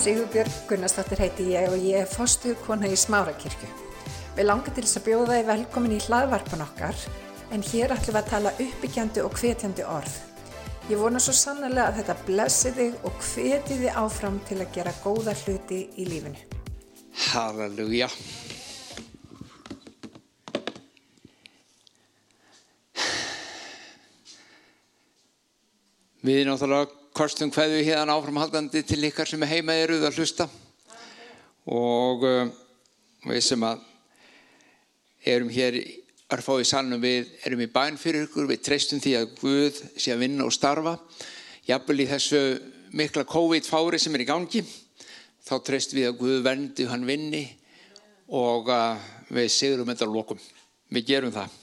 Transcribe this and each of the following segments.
Sigurbjörg Gunnarsdóttir heiti ég og ég er fostu kona í Smárakirkju. Við langar til þess að bjóða þið velkomin í hlaðvarpan okkar en hér ætlum við að tala uppbyggjandi og hvetjandi orð. Ég vona svo sannlega að þetta blessi þig og hveti þið áfram til að gera góða hluti í lífinu. Halleluja. Við náttúrulega kostum hverju hérna áframhaldandi til ykkar sem er heima eruð að hlusta. Og uh, við sem að erum hér örfá í salnum við erum í bæn fyrir ykkur, við treystum því að Guð sé að vinna og starfa. Jafnvel í þessu mikla COVID-fári sem er í gangi þá treyst við að Guð verndi hann vinni og við sigurum þetta lokum. Við gerum það.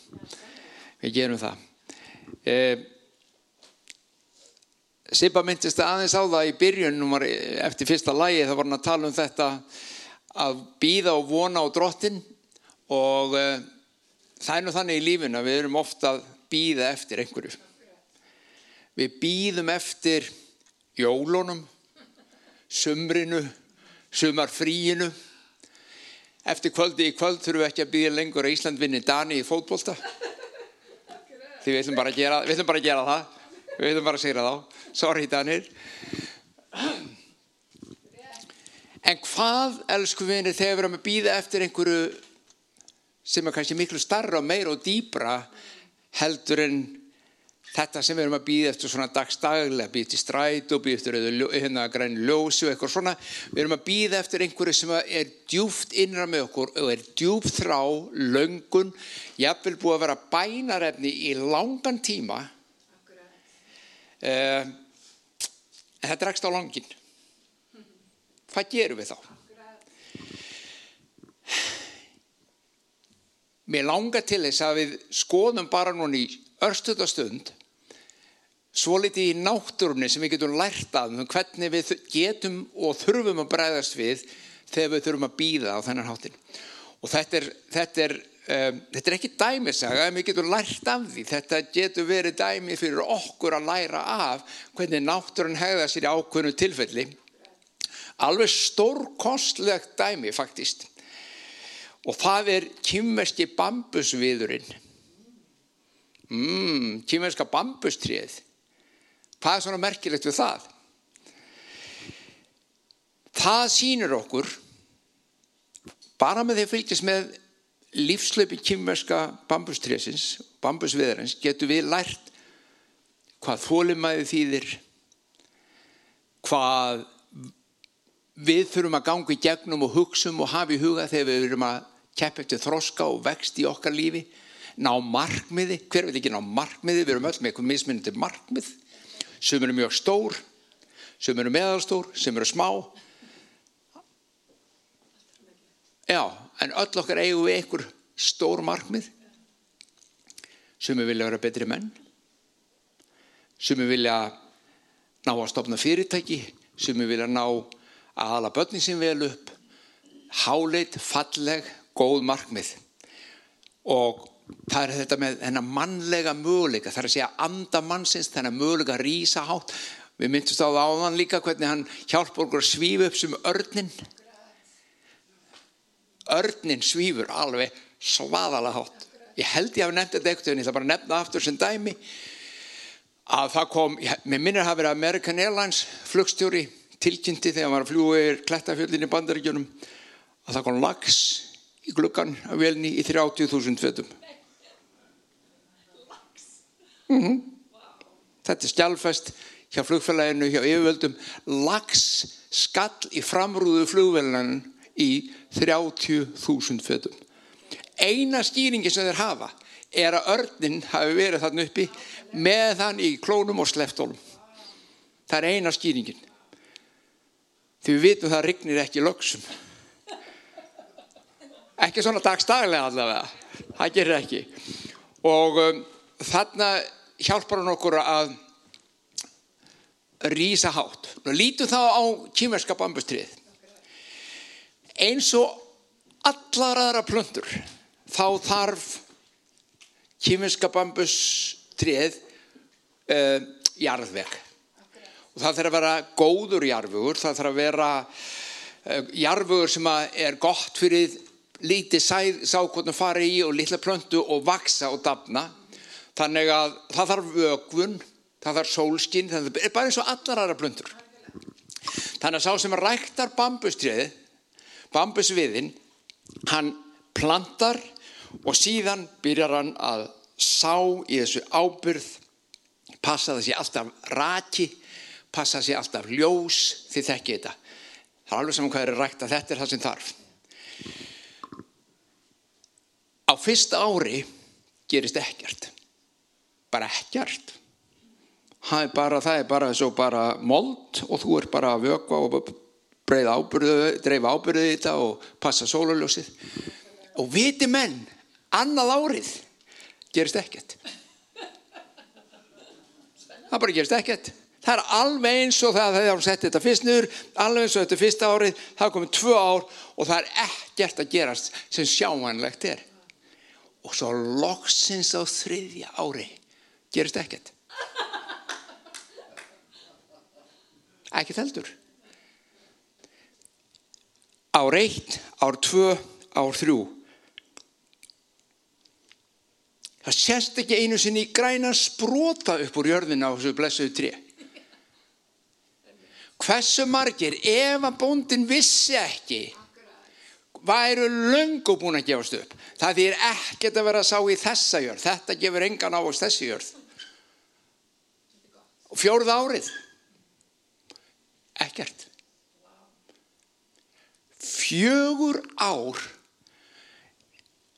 Við gerum það Sippa myndist aðeins á það í byrjun eftir fyrsta lægi þá var hann að tala um þetta að býða og vona á drottin og uh, það er nú þannig í lífun að við erum ofta að býða eftir einhverju. Við býðum eftir jólunum sumrinu sumarfríinu. Eftir kvöldi í kvöld þurfum við ekki að býða lengur að Ísland vinni Dani í fótbolta. Því við ætlum bara að gera, bara að gera það. Við ætlum bara að segja þá sorry Danir en hvað elsku vinir þegar við erum að býða eftir einhverju sem er kannski miklu starra og meira og dýbra heldur en þetta sem við erum að býða eftir svona dagstaglega býða til stræt og býða eftir hérna græn ljósi og eitthvað svona. Við erum að býða eftir einhverju sem er djúft innra með okkur og er djúft þrá, löngun jafnvel búið að vera bænarefni í langan tíma. Uh, en það dregst á langin hvað gerum við þá? Mér langar til þess að við skoðum bara núna í örstutastund svo litið í náttúrunni sem við getum lært af um hvernig við getum og þurfum að bregðast við þegar við þurfum að býða á þennan háttin og þetta er, þetta er Um, þetta er ekki dæmisaga en við getum lært af því. Þetta getur verið dæmi fyrir okkur að læra af hvernig náttúrun hegða sér í ákveðnu tilfelli. Alveg stórkostlegt dæmi faktist. Og það er kymmerski bambusviðurinn. Mm, kymmerska bambustrið hvað er svona merkilegt við það? Það sýnir okkur bara með því að fylgjast með lífslöpi kymverska bambustrésins, bambusviðarins, getur við lært hvað þólimæði þýðir, hvað við þurfum að ganga í gegnum og hugsum og hafa í huga þegar við erum að keppa eftir þroska og vext í okkar lífi, ná markmiði, hver vil ekki ná markmiði, við erum öll með eitthvað mismunandi markmið, sem eru mjög stór, sem eru meðalstór, sem eru smá. Já, en öll okkar eigum við einhver stór markmið. Sem við vilja vera betri menn. Sem við vilja ná að stopna fyrirtæki. Sem við vilja ná að hala börnin sem vel upp. Háleit, falleg, góð markmið. Og það er þetta með þennan mannlega möguleika. Það er að segja andamannsins þennan möguleika rísahátt við myndumst á það áðan líka hvernig hann hjálpa okkur að svífa upp sem örnin örnin svífur alveg svaðala hátt. Ég held ég að hafa nefnt þetta eitthvað en ég ætla bara að nefna aftur sem dæmi að það kom, mér minnir að hafa verið American Airlines flugstjóri tilkynnti þegar maður fljúi yfir klettafjöldin í bandaríkjunum að það kom lags í gluggan af velni í 30.000 fötum mm -hmm. þetta er stjálfest hjá flugfélaginu, hjá yfirvöldum. Lags skall í framrúðu flugvelnan í 30.000 fötum. Eina skýringi sem þeir hafa er að örnin hafi verið þarna uppi með þann í klónum og sleftólum. Það er eina skýringin. Því við vitum það rignir ekki lögsum. Ekki svona dagstaglega allavega. Það gerir ekki. Og um, þarna hjálpar hann okkur að rýsa hátt. Lítum þá á kýmerska bambustrið eins og allar aðra plöndur þá þarf kýmerska bambustrið uh, jarðveg Og það þarf að vera góður jarfugur, það þarf að vera uh, jarfugur sem er gott fyrir lítið sákotnum fara í og litla plöntu og vaksa og dafna. Þannig að það þarf vögvun, það þarf sólskinn, það er bara eins og allar aðra plöntur. Þannig að sá sem ræktar bambustriði, bambusviðin, hann plantar og síðan byrjar hann að sá í þessu ábyrð, passa það sér alltaf raki, passa sér alltaf ljós, þið þekkið þetta. Það er alveg saman hvað er rækt að þetta er það sem þarf. Á fyrsta ári gerist ekkert, bara ekkert það er bara, það er bara bara mold og þú er bara að vökva og ábyrðu í þetta og passa sólarljósið. Og viti menn annað árið gerist ekkert. Það bara gerist ekkert. Það er alveg eins og það þegar hún setti þetta fyrst nýður alveg eins og þetta fyrsta árið það komið tvö ár og það er ekkert að gerast sem sjáanlegt er. Og svo loksins á þriðja ári gerist ekkert. Ekkert heldur ár eitt, ár tvö, ár þrjú. Það sést ekki einu sinni í græna sprota upp úr jörðina á þessu blessuðu tré. Hversu margir ef að bóndin vissi ekki væru löngu búin að gefast upp. Það þýr ekkert að vera sá í þessa jörð. Þetta gefur engan ávast þessi jörð. Og fjórða árið. Ekkert fjögur ár.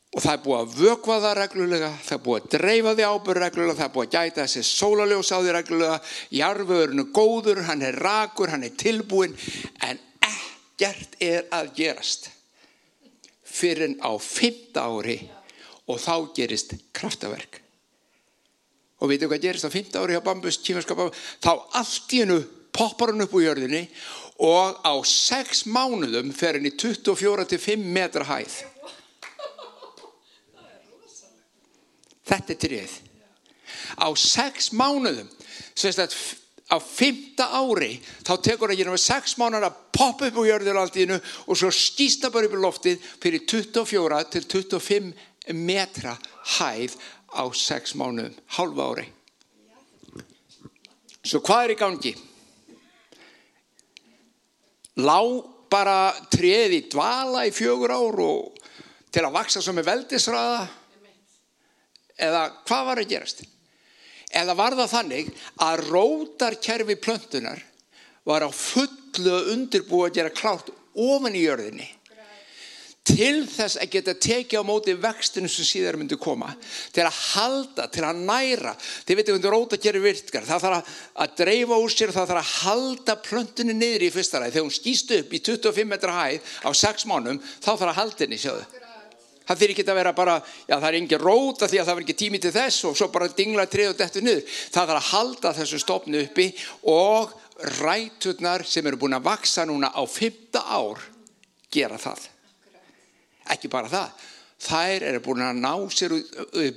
Og það er búið að vökva það reglulega það er búið að dreifa því ábyrð reglulega það er búið að gæta þessi sólaljós á því reglulega. Jarföðurinn er góður, hann er rakur hann er tilbúin en ekkert er að gerast fyrir á fymta ári og þá gerist kraftaverk. Og veitu hvað gerist á fymta ári hjá Bambus þá allt í hennu poppar hann upp úr jörðinni og á 6 mánuðum fer hann í 24-5 metra hæð. Þetta er tríð. Á 6 mánuðum, á 5. ári, þá tekur það með 6 mánuður að poppa upp úr jörðinaldínu og svo skýsta bara upp í loftið fyrir 24-25 metra hæð á 6 mánuðum, halva ári. Svo hvað er í gangi? Lá bara treð í dvala í fjögur ár og til að vaksa sem er veldisraða? Eða hvað var að gerast? Eða var það þannig að rótarkerfi plöntunar var á fullu undirbúið að gera klátt ofan í jörðinni til þess að geta tekið á móti vextinu sem síðar myndi koma til að halda, til að næra. Þið veitum hvernig róta gerir virkar. Það þarf að, dreifa úr sér það þarf að halda plöntunni niður í fyrsta ræð þegar hún skýst upp í 25 metra hæð á 6 mánum, þá þarf að halda henni sjáðu. Það fyrir ekki að vera bara já það er engin róta því að það var ekki tími til þess og svo bara dingla trið og dettu niður. Það þarf að halda þessu stopnu uppi og ræturnar sem eru búin að vaksa núna á 5 ár gera það ekki bara það. Þær eru búin að ná sér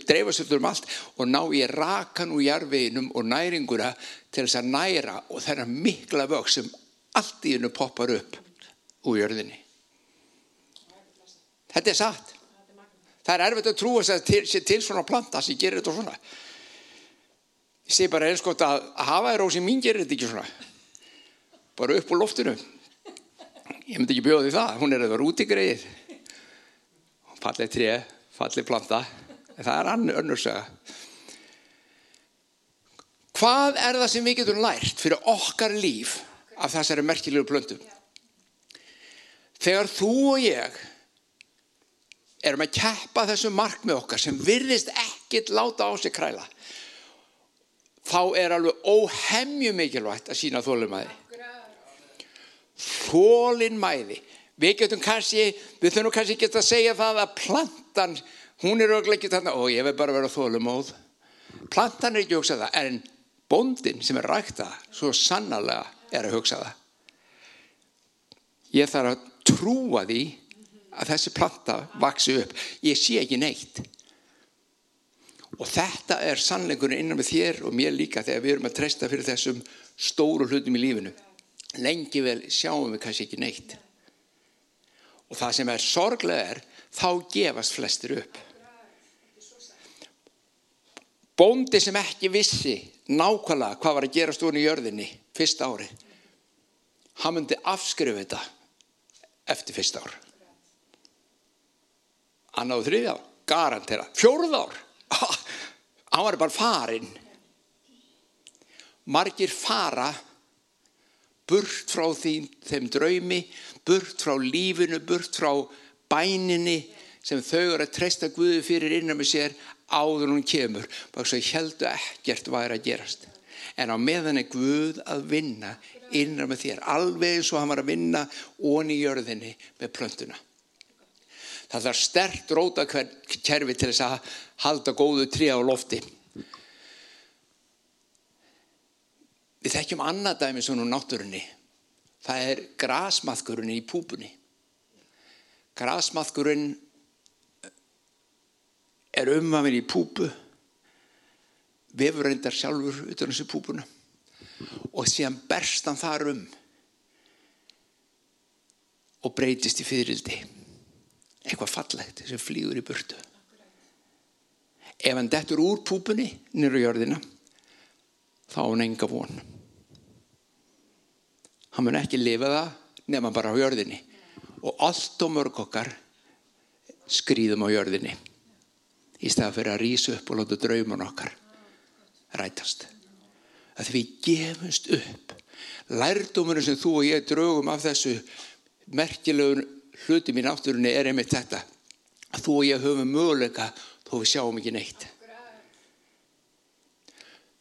dreifa sér um allt og ná í rakan úr jarfiðinum og næringuna til þess að næra og þennan mikla vöks sem allt í hennu poppar upp úr jörðinni. Þetta er satt. Það er erfitt að trúa sér til, til svona planta sem gerir þetta svona. Ég sé bara einskótt að, að hafa þér á sem mín gerir þetta ekki svona. Bara upp úr loftinu. Ég myndi ekki bjóða því það. Hún er eða út í greið fallið tré, fallið planta. En það er önnur söga hvað er það sem við getum lært fyrir okkar líf af þessari merkilegu plöntu? Þegar þú og ég erum að keppa þessu mark með okkar sem virðist ekkit láta á sig kræla þá er alveg óhemju mikilvægt að sína þólumæði þólinnmæði við getum kannski, við þurfum kannski ekki að segja það að plantan, hún er auðvitað ekki þarna, og ég vil bara vera þólumóð. Plantan er ekki að hugsa það, en bondin sem er rækta, svo sannarlega er að hugsa það. Ég þarf að trúa því að þessi planta vaksi upp. Ég sé ekki neitt. Og þetta er sannleikurinn innan með þér og mér líka þegar við erum að treysta fyrir þessum stóru hlutum í lífinu. Lengi vel sjáum við kannski ekki neitt. Og það sem er sorglega er, þá gefast flestir upp. Bóndi sem ekki vissi nákvæmlega hvað var að gera stúin í jörðinni fyrsta ári, hann myndi afskrifa þetta eftir fyrsta ár. Annáðu þriðja ár, garantera. Fjórða ár, hann var bara farinn. Margir fara burt frá því, þeim draumi, burt frá lífinu, burt frá bæninni sem þau eru að treysta Guði fyrir innan með sér áður hún kemur. Bara svo heldu ekkert væri að gerast. En á meðan er Guð að vinna innan með þér. Alveg eins og hann var að vinna onni í jörðinni með plöntuna. Það þarf stert róta kerfi til þess að halda góðu trí á lofti. Við þekkjum annað dæmi svona úr náttúrunni. Það er grasmaðkurinn í púpunni. Grasmaðkurinn er umhafinn í púpu, vefur reyndar sjálfur utan þessu púpuna og síðan berst hann þar um og breytist í fyririldi. Eitthvað fallegt sem flýgur í burtu. Ef hann dettur úr púpunni nýru jörðina, þá er hann enga von. Hann mun ekki lifa það nefna bara á jörðinni og allt og mörg okkar skrýðum á jörðinni í staða fyrir að rýsa upp og láta drauman okkar rætast. Að við gefumst upp. Lærdómurinn sem þú og ég draugum af þessu merkilegun hlutum í náttúrunni er einmitt þetta. Að þú og ég höfum möguleika þó við sjáum ekki neitt.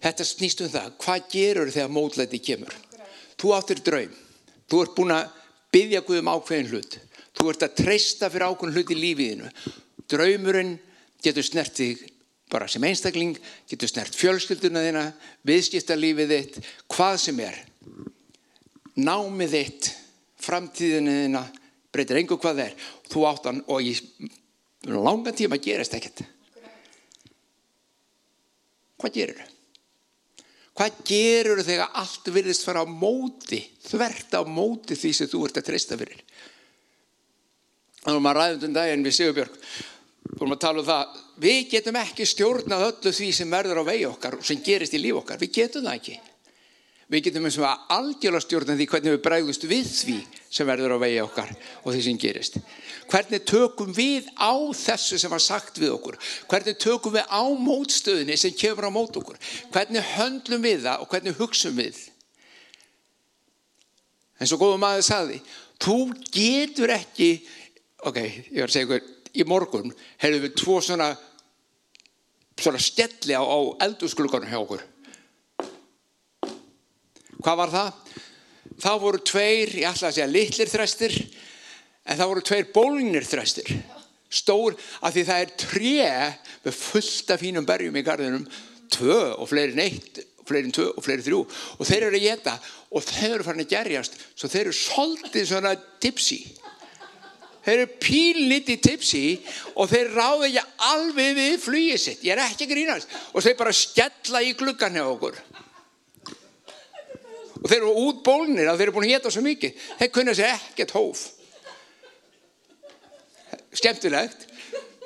Þetta snýst um það. Hvað gerur þegar mótlæti kemur? Þú áttir draum. Þú ert búin að byggja Guðum ákveðin hlut. Þú ert að treysta fyrir ákveðin hlut í lífiðinu. Draumurinn getur snert þig bara sem einstakling, getur snert fjölskylduna þina, viðskiptarlífið þitt, hvað sem er. Námið þitt, framtíðinu þina, breytir einhver hvað það er. Þú áttan og í langan tíma gerast ekkert. Hvað gerur þau? Hvað gerur þegar allt virðist fara á móti, þvert á móti því sem þú ert að treysta fyrir? Þannig að maður ræðum um daginn við Sigurbjörg vorum að tala um það, við getum ekki stjórnað öllu því sem verður á vegi okkar og sem gerist í líf okkar, við getum það ekki. Við getum eins og að algjörlega stjórna því hvernig við bregðust við því sem verður á vegi okkar og því sem gerist. Hvernig tökum við á þessu sem var sagt við okkur? Hvernig tökum við á mótstöðinni sem kemur á mót okkur? Hvernig höndlum við það og hvernig hugsum við? En svo góðum maður sagði, þú getur ekki, ok, ég var að segja ykkur, í morgun hefðu við tvo svona, svona stjelli á, á eldursklugunum hjá okkur. Hvað var það? Það voru tveir, ég ætla að segja litlir þræstir, en það voru tveir bólnir þræstir. Stór, af því það er tré með fullta fínum berjum í gardinum, tvö og fleiri neitt, fleiri tvö og fleiri þrjú. Og þeir eru að geta og þeir eru farin að gerjast, svo þeir eru svolítið svona tipsi þeir eru pílniti tipsi og þeir ráða ekki alveg við flýið sitt, ég er ekki grínast og þeir bara skella í gluggan hjá okkur og þeir eru út bólnir að þeir eru búin að geta svo mikið. Þeir kunna sér ekkert hóf. Skemmtilegt.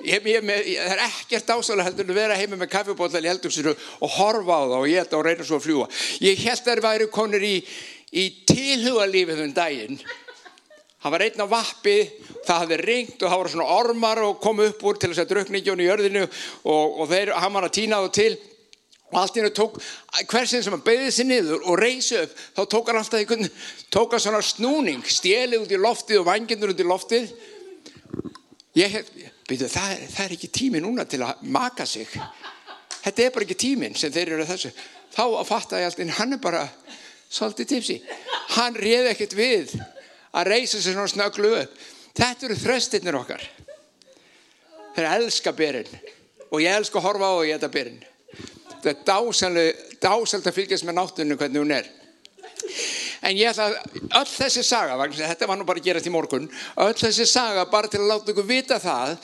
Ég, ég, ég, það er ekkert ástæðilega heldur að vera heima með kaffibótla í heldurstinu og horfa á það og geta og reyna svo að fljúa ég held að þeir væri konur í, í tilhugalífið um daginn. Hann var einn á vappi það hafði ringt og það voru svona ormar og kom upp úr til þess að drukna í jörðinu og, og þeir, hann var að týna það til og allt í hennu tók hversin sem hann beðið sér niður og reysi upp þá tók hann alltaf einhvern tók hann svona snúning, stjelið út í loftið og vangindur út í loftið. Ég hef byrju, það, er, það er ekki tími núna til að maka sig. Þetta er bara ekki tímin sem þeir eru þessu. Þá að fatta ég alltaf hann er bara svolítið tipsi hann réði ekkert við að reysa sér svona snögglu upp. Þetta eru þröstinnir okkar. Þeir elska byrjun og ég elska að horfa á og ég þetta byrjun þetta er dásalega að fylgjast með náttunni hvernig hún er en ég ætla að öll þessi saga, þetta var nú bara að gerast í morgun öll þessi saga bara til að láta ykkur vita það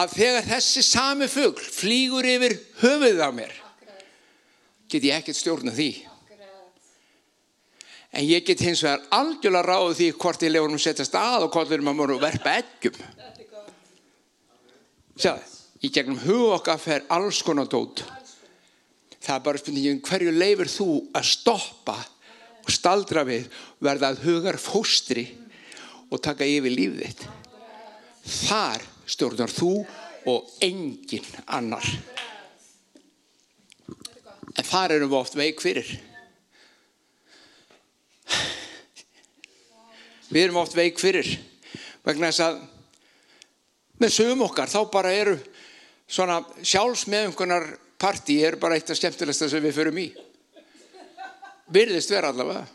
að þegar þessi sami fugl flýgur yfir höfuðið á mér get ég ekkert stjórna því En ég get hins vegar algjörlega ráðið því hvort ég lefur setjast að og hvort við erum að múra verpa eggjum. Sjáðu, í gegnum hug okkar fer alls konar dót. Það er bara spurningin hverju leifir þú að stoppa og staldra við verða að hugar fóstri og taka yfir lífið þitt. Þar stjórnar þú og engin annar. En þar erum við oft veik fyrir. Við erum oft veik fyrir vegna þess að með sögum okkar þá bara eru svona sjálfsmeðungunar partí er bara eitt af skemmtilegsta sem við förum í. Virðist vera allavega.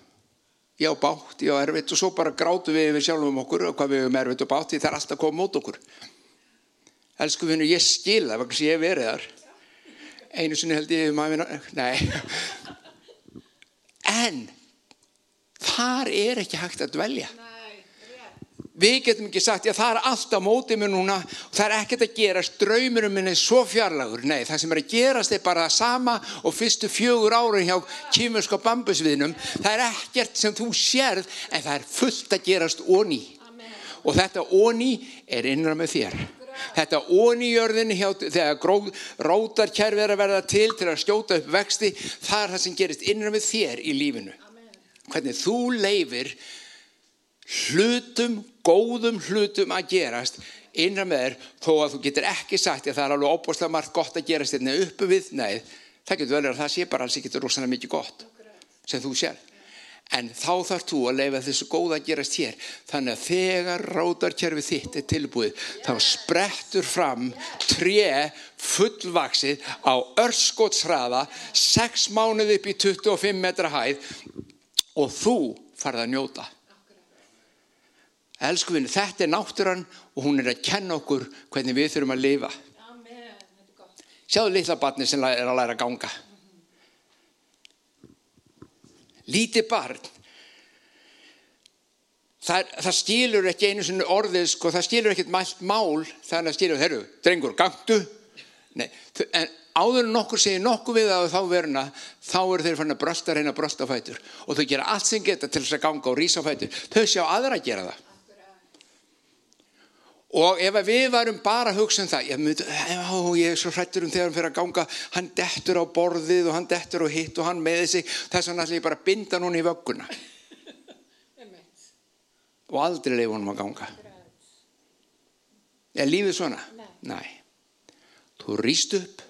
Ég á bátt, ég á erfitt og svo bara grátu við við sjálfum okkur og hvað við hefum erfitt og bátt því það er alltaf komið mót okkur. Elsku vinnu, ég skil það vegna sem ég verið þar. Einu sinni held ég maður nei. En þar er ekki hægt að dvelja. Við getum ekki sagt, já það er alltaf mótið mér núna og það er ekkert að gerast, draumurum minn er svo fjarlagur. Nei, það sem er að gerast er bara það sama og fyrstu fjögur árin hjá kýmurska bambusviðnum. Það er ekkert sem þú sérð en það er fullt að gerast onni. Og þetta onni er innra með þér. Þetta hjá, þegar rótarkerfið er að verða til til að skjóta upp vexti, það er það sem gerist innra með þér í lífinu. Hvernig þú leifir hlutum, góðum hlutum að gerast innan með þér þó að þú getur ekki sagt að það er alveg óbúslega margt gott að gerast hérna uppi við, nei, það getur vel að það sé bara alls ekki rosalega mikið gott sem þú sér. En þá þarf þú að leifa þessu góða að gerast hér. Þannig að þegar rátarkerfið þitt er tilbúið, þá sprettur fram tré fullvaksið á örskottsraða, 6 mánuð upp í 25 metra hæð og þú farð að njóta. Elsku vinni, þetta er náttúran og hún er að kenna okkur hvernig við þurfum að lifa. Sjáðu litla barni sem er að læra að ganga. Lítið barn, það, það skilur ekki einu svona orðið, sko, það skilur ekkert mælt mál, þannig að skilur, herru, drengur, gangtu. Nei, en áður en nokkur segir nokkuð við og þá veruna, þá eru þeir fann að brösta reyna að brösta fætur og þau gera allt sem geta til þess að ganga og rísa fætur. Þau sjá aðra að gera það. Og ef við varum bara að hugsa um það, ég, myndi, já, ég er svo hrættur um þegar hann fyrir að ganga, hann dettur á borðið og hann dettur á hitt og hann meði sig, þess vegna ætla ég bara að binda núna í vögguna. og aldrei leiði honum að ganga. Er lífið svona? Nei. Nei. Þú rýst upp,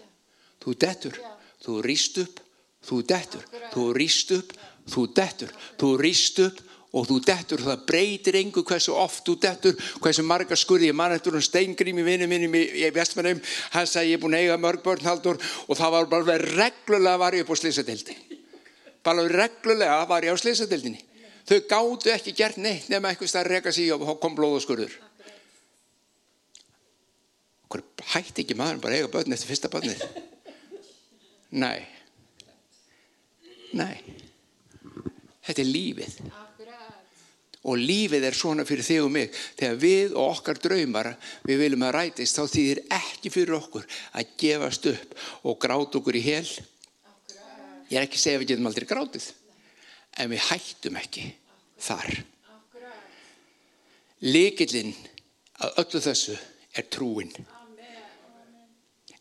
þú dettur, þú rýst upp, þú dettur, þú rýst upp, þú dettur, þú rýst upp og þú dettur, það breytir engu hversu oft þú dettur, hversu marga skurði ég mann eftir hún steingrím í vinnu mínum í vestmennum, hann sagði ég er búin að eiga mörg börn haldur og það var bara reglulega var ég upp á slisadeildin bara reglulega var ég á slisadeildinni þau gáttu ekki gert neitt nema eitthvað starf reyka sig og kom blóðaskurður okkur hætti ekki maður bara að eiga börn eftir fyrsta börni nei. Nei. Þetta er lífið og lífið er svona fyrir þig og mig. Þegar við og okkar draumar við viljum að rætist þá þýðir ekki fyrir okkur að gefast upp og gráta okkur í hel. Ég er ekki að segja að við getum aldrei grátið en við hættum ekki þar. Líkillinn að öllu þessu er trúin.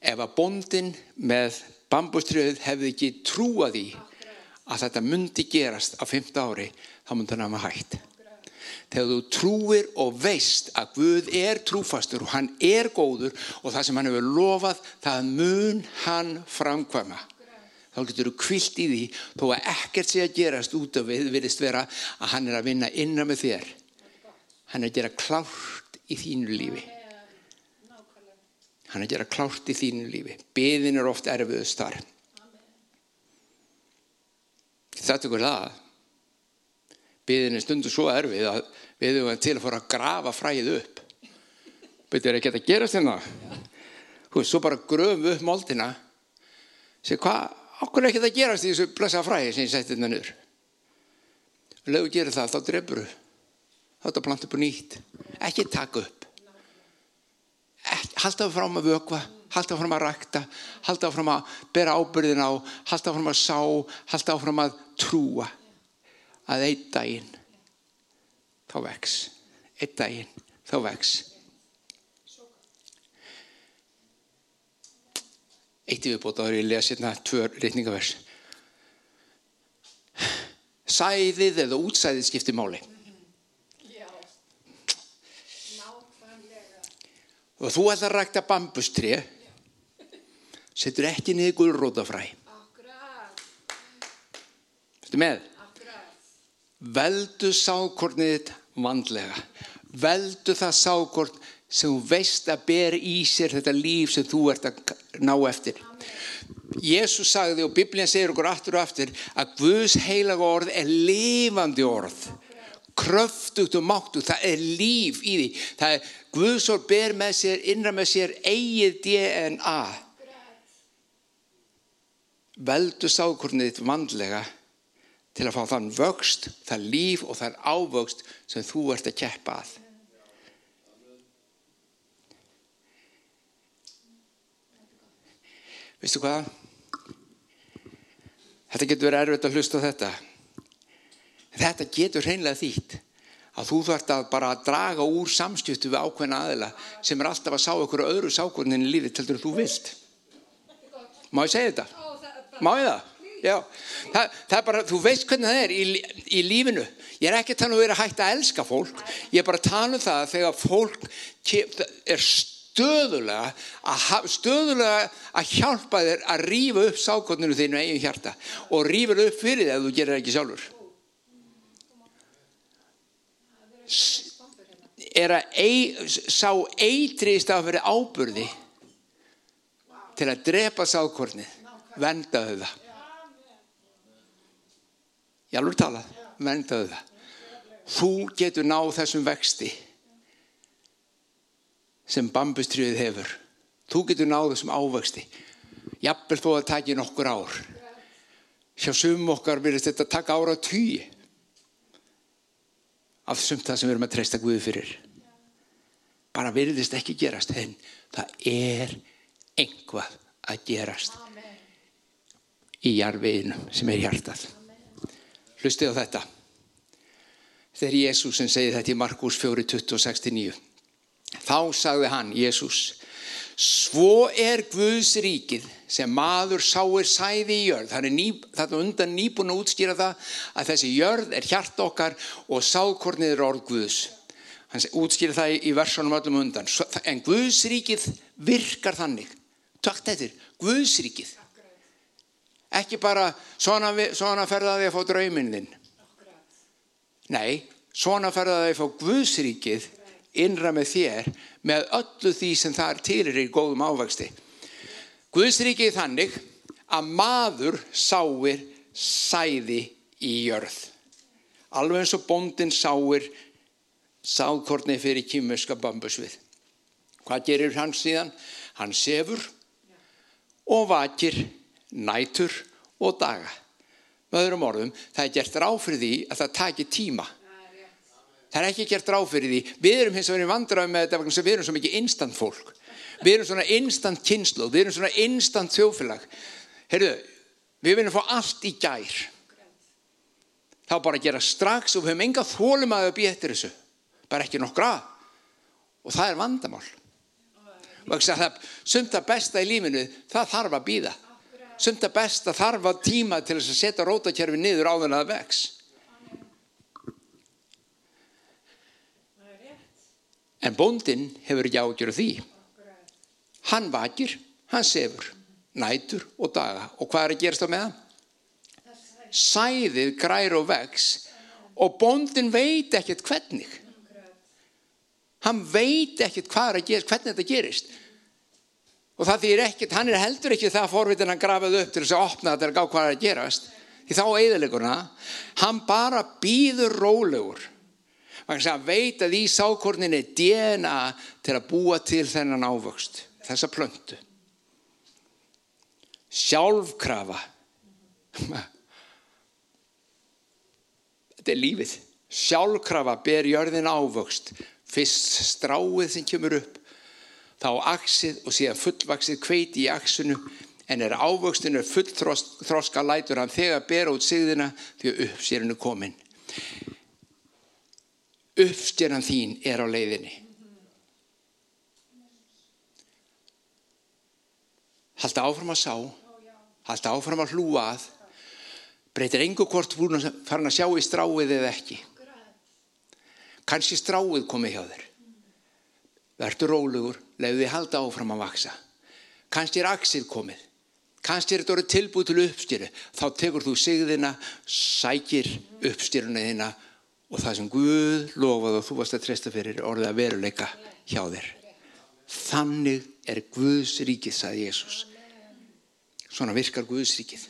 Ef að bondin með bambuströð hefði ekki trúað í að þetta myndi gerast á 15 ári þá myndi hann hafa hætt þegar þú trúir og veist að Guð er trúfastur og hann er góður og það sem hann hefur lofað það mun hann framkvæma. Þá getur þú kvilt í því þó að ekkert sé að gerast út af við virðist vera að hann er að vinna innan með þér. Hann er að gera klárt í þínu lífi. Hann er að gera klárt í þínu lífi. Beðin er oft erfiðust þar. Þetta er það beðin er stundu svo erfið að við erum til að fara að grafa fræðið upp. Betur ekki að gera þérna þú veist, svo bara gröfum við upp moldina. Sér hvað, okkur er ekki að gera þessu blessa fræði sem ég setti þetta og lögur gera það, þá drefur þá er þetta plant upp og nýtt. Ekki taka upp. Halda fram að vökva halda fram að rækta halda fram að bera ábyrðin á halda fram að sá halda fram að trúa að einn daginn þá vex. Einn daginn þá vex. Eitt yfirbót áður ég lesa hérna tvö reytingavers. Sæðið eða útsæðið skiptir máli. Og þú ætlar að rækta bambustré, setur ekki niður gulrótafræ. Akkurat. Þetta með? Veldu sákornið þitt vandlega. Veldu það sákorn sem þú veist að ber í sér þetta líf sem þú ert að ná eftir. Jésús sagði og Biblían segir okkur aftur og aftur að Guðs heilaga orð er lifandi orð. Kröftugt og máttugt, það er líf í því. Það er Guðs orð ber með sér, innra með sér eigið DNA. Veldu sákornið þitt vandlega til að fá þann vöxt, það líf og þann ávöxt sem þú ert að keppa að. Veistu hvað? Þetta getur verið erfitt að hlusta þetta. Þetta getur hreinlega þýtt að þú þarft að bara draga úr samskiptu við ákveðna aðila sem er alltaf að sá okkur öðru sákornin í lífi til þú vilt. Má ég segja þetta? Má ég það? Já, það, það er bara, þú veist hvernig það er í, í lífinu. Ég er ekki að tala um að vera hægt að elska fólk. Ég er bara að tala um það að þegar fólk er stöðulega að, stöðulega að hjálpa þér að rífa upp sákotninu þínu eigin hjarta og rífa þér upp fyrir þig ef þú gerir það ekki sjálfur. Er að ei, sá eitri í stað fyrir áburði til að drepa sákornið, vendaðu það. Ég alveg talað, vendaðu það. Þú getur náð þessum vexti sem bambustriðið hefur. Þú getur náð þessum ávexti. Jafnvel þó að taki nokkur ár. Sjá sumum okkar verðist þetta taka ára á tíu af þessum það sem við erum að treysta Guði fyrir. Bara verðist ekki gerast, en það er einhvað að gerast í jarfiðinu sem er hjartað. Hlustið á þetta. Þegar Jésús sem segi þetta í Markus 4, 26-9. Þá sagði hann, Jésús, svo er Guðs ríkið sem maður sáir sæði í jörð. Það er ný, undan nýbúin að útskýra það að þessi jörð er hjart okkar og sákornið er orð Guðs. Hann útskýra það í versunum öllum undan. En Guðs ríkið virkar þannig. Takt eftir, Guðs ríkið. Ekki bara svona, svona ferðaði að fá drauminn þinn. Nei, svona ferðaði að fá Guðsríkið innra með þér með öllu því sem það er til í góðum ávexti. Guðsríkið þannig að maður sáir sæði í jörð. Alveg eins og bondin sáir sáðkortni fyrir kýmuska bambusvið. Hvað gerir hann síðan? Hann sefur og vakir nætur og daga. Með öðrum orðum, það er gert ráð fyrir því að það taki tíma. Það er ekki gert ráð fyrir því. Við erum hins vegar vandrað með þetta vegna sem við erum svo mikið instant fólk. Við erum svona instant kynslu, við erum svona instant þjófélag. Heyrðu, við viljum fá allt í gær. Þá bara gera strax og við höfum enga þólum að við býja eftir þessu. Bara ekki nokkra. Og það er vandamál. Og það, sumt að besta í lífinu, það þarf að býða sumt að besta þarf að tíma til þess að setja rótakerfi niður á þennan að vex. En bóndin hefur ekki ágjörð því. Hann vakir, hann sefur, nætur og daga. Og hvað er að gerast á meðan? Sæðið grær og vex og bóndin veit ekkert hvernig. Hann veit ekkert hvað er að gerast, hvernig þetta gerist. Og það þýr ekkert, hann er heldur ekki það forvitin hann grafaði upp til þess að opna þetta og gá hvað er að gerast. Því þá eðilegurna, hann bara býður rólegur. Hann veit að í sákorninni er DNA til að búa til þennan ávöxt, þessa plöntu. Sjálfkrafa. Þetta er lífið. Sjálfkrafa ber jörðin ávöxt. Fyrst stráið sem kemur upp þá aksið og síðan fullvaksið kveiti í aksinu en er ávöxtinu fullþroska lætur hann þegar bera út sigðina því að upp sér hennu komin. Uppstjöran þín er á leiðinni. Halda áfram að sá, halda áfram að hlúa að, breytir engu hvort farin að sjá í stráið eða ekki. Kanski stráið komið hjá þér. Verður rólugur, leiði halda áfram að vaksa. Kanski er axið komið. Kanski er þetta orðið tilbúið til uppstýru. Þá tekur þú sigðina, sækir uppstýruna þína og það sem Guð lofaði og þú varst að treysta fyrir orðið að veruleika hjá þér. Þannig er Guðs ríkið, sagði Jésús. Svona virkar Guðs ríkið.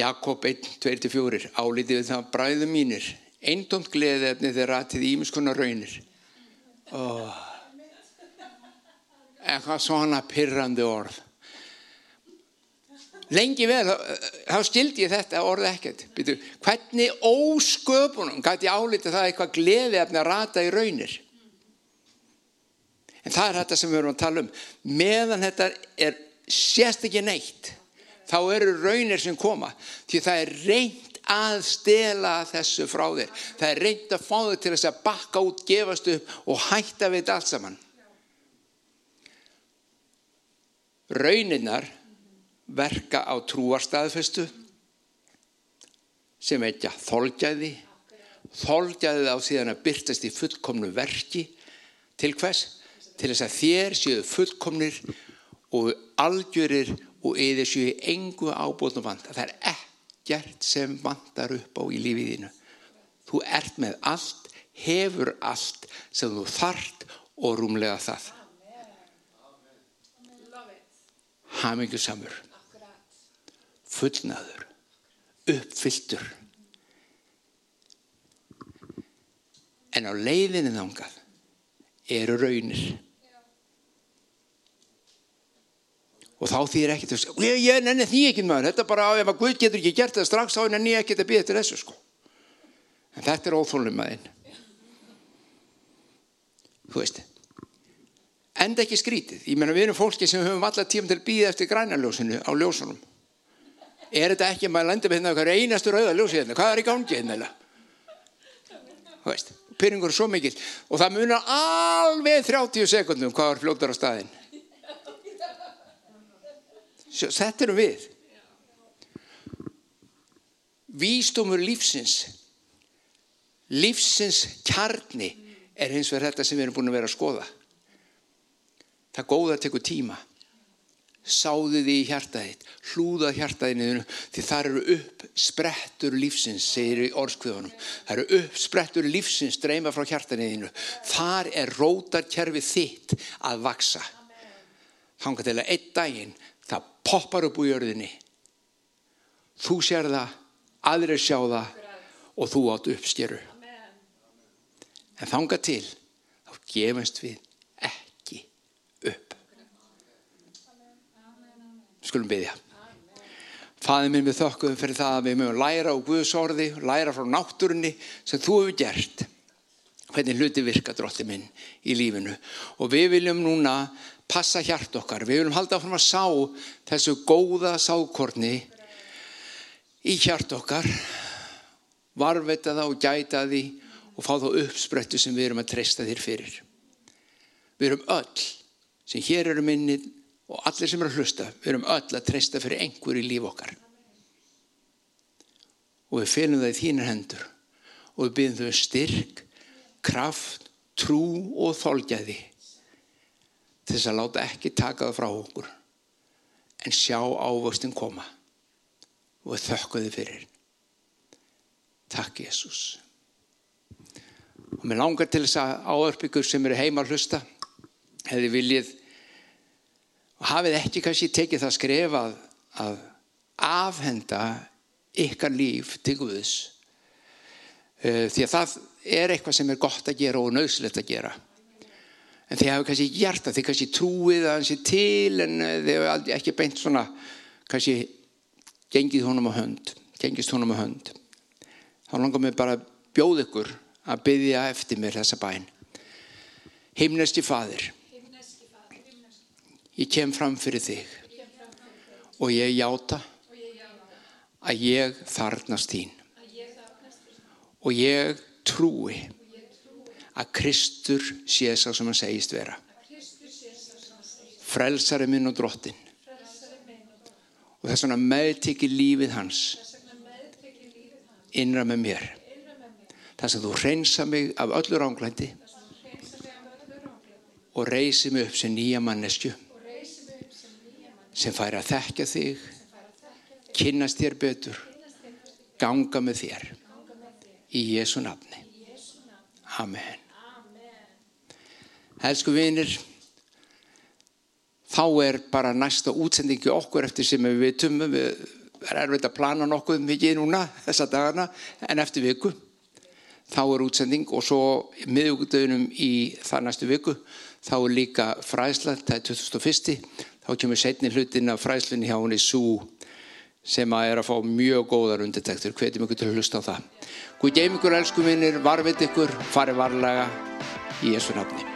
Jakob 1, 2-4 álítið við það bræðum mínir eindomt gleðið efni þegar ratið ímiskunar raunir. Oh. eitthvað svona pyrrandi orð. Lengi vel þá stildi ég þetta orð ekkert. Býtu, hvernig ósköpunum gæti álítið það eitthvað gleðið efni að rata í raunir? En það er þetta sem við erum að tala um. Meðan þetta er sérst ekki neitt þá eru raunir sem koma. Því það er reynd að stela þessu frá þér það er reynd að fá þig til þess að bakka út, gefast upp og hætta við þetta allt saman rauninnar verka á trúarstaðfestu sem eitthvað þolgæði þolgæði á síðan að byrtast í fullkomnu verki til hvers? til þess að þér séu fullkomnir og algjörir og eða séu engu ábúðnum vanda. Það er ekkert sem vandar upp á í lífiðinu. Þú ert með allt, hefur allt sem þú þart og rúmlega það. Hamingu samur, fullnaður, uppfylltur. En á leiðinni þángað eru raunir. Og þá þýðir ekkert að ég, ég nenni því ekki maður. Þetta bara ef að Guð getur ekki gert það strax þá nenni ég ekki að býða til þessu sko. En þetta er óþólum aðeinn þú veist enda ekki skrítið. Ég menna við erum fólki sem höfum alla tíum til að býða eftir grænaljósinu á ljósunum. Er þetta ekki að maður lendir með hérna einastu rauða ljósi hérna? Hvað er í gangi hérna þú veist pyrringur er svo mikil og það munar alveg 30 sekundum hvað er fljóttur á staðin Þetta erum við. Vístumur lífsins, lífsins kjarni er hins vegar þetta sem við erum búin að vera að skoða. Það góða tekur tíma. Sáðu því hjartaðið, hlúða hjartaðinu því það eru upp sprettur lífsins, segir í orðskviðunum. Það eru upp sprettur lífsins streyma frá hjartaðinu. Þar er rótarkerfið þitt að vaksa. Hanga til að einn daginn það poppar upp úr jörðinni. Þú sér það aðrir sjá það og þú átt uppskeru. En þanga til þá gefast við ekki upp. Skulum byggja Fæðið minn við þökkum fyrir það að við mögum læra á Guðs orði, læra frá náttúrunni sem þú hefur gert hvernig hluti virka drótti minn í lífinu og við viljum núna passa hjart okkar. Við viljum halda áfram að sá þessu góða sákorni í hjart okkar, varveta það og gæta því og fá þá uppsprettu sem við erum að treysta þér fyrir. Við erum öll sem hér eru minnið og allir sem eru að hlusta, við erum öll að treysta fyrir einhver í líf okkar. Og við fylgum það í þínar hendur og við byrjum þau um styrk, kraft, trú og þolgæði til þess að láta ekki taka það frá okkur en sjá ávöxtin koma. Og þökkuði fyrir. Takk Jésús og mér langar til þess að áörpíkur sem eru heima að hlusta. Hefði viljið og hafið ekki kannski tekið það skref að, að afhenda ykkar líf til Guðs því að það er eitthvað sem er gott að gera og nöðslegt að gera. En þið hafa kannski hjarta, þið kannski trúið að hans er til en eh, þið hafa ekki beint svona kannski gengið honum á hönd gengist honum á hönd. Þá langar mér bara að bjóð ykkur að byggja eftir mér þessa bæn. Himnesti fadir ég kem fram fyrir þig og ég játa að ég þarnast þín og ég trúi að Kristur sé sá sem hann segist vera. Frelsari minn og drottin og þess vegna meðtekki lífið hans innra með mér. Þess að þú reynsa mig af öllu ránglændi og reysi mig upp sem nýja mannesku sem fær að þekkja þig kynnast þér betur ganga með þér í Jésu nafni. Amen. Elsku vinir þá er bara næsta útsendingi okkur eftir sem við vitum við er erfitt að plana nokkuð mikið núna þessa dagana en eftir viku. Þá er útsending og svo miðugdöðunum í það næstu viku þá er líka fræðsla það er 2001 þá kemur setni hlutin af fræðslunni hjá henni Sú sem að er að fá mjög góðar undirtektur hvetjum ykkur til að hlusta á það Guð geim ykkur elsku minnir, varveit ykkur farið varlega í Jésu nafni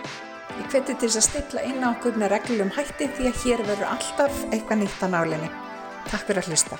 Ég hveti til þess að stilla inn á okkur með reglum hætti því að hér verður alltaf eitthvað nýtt á nálinni. Takk fyrir að hlusta.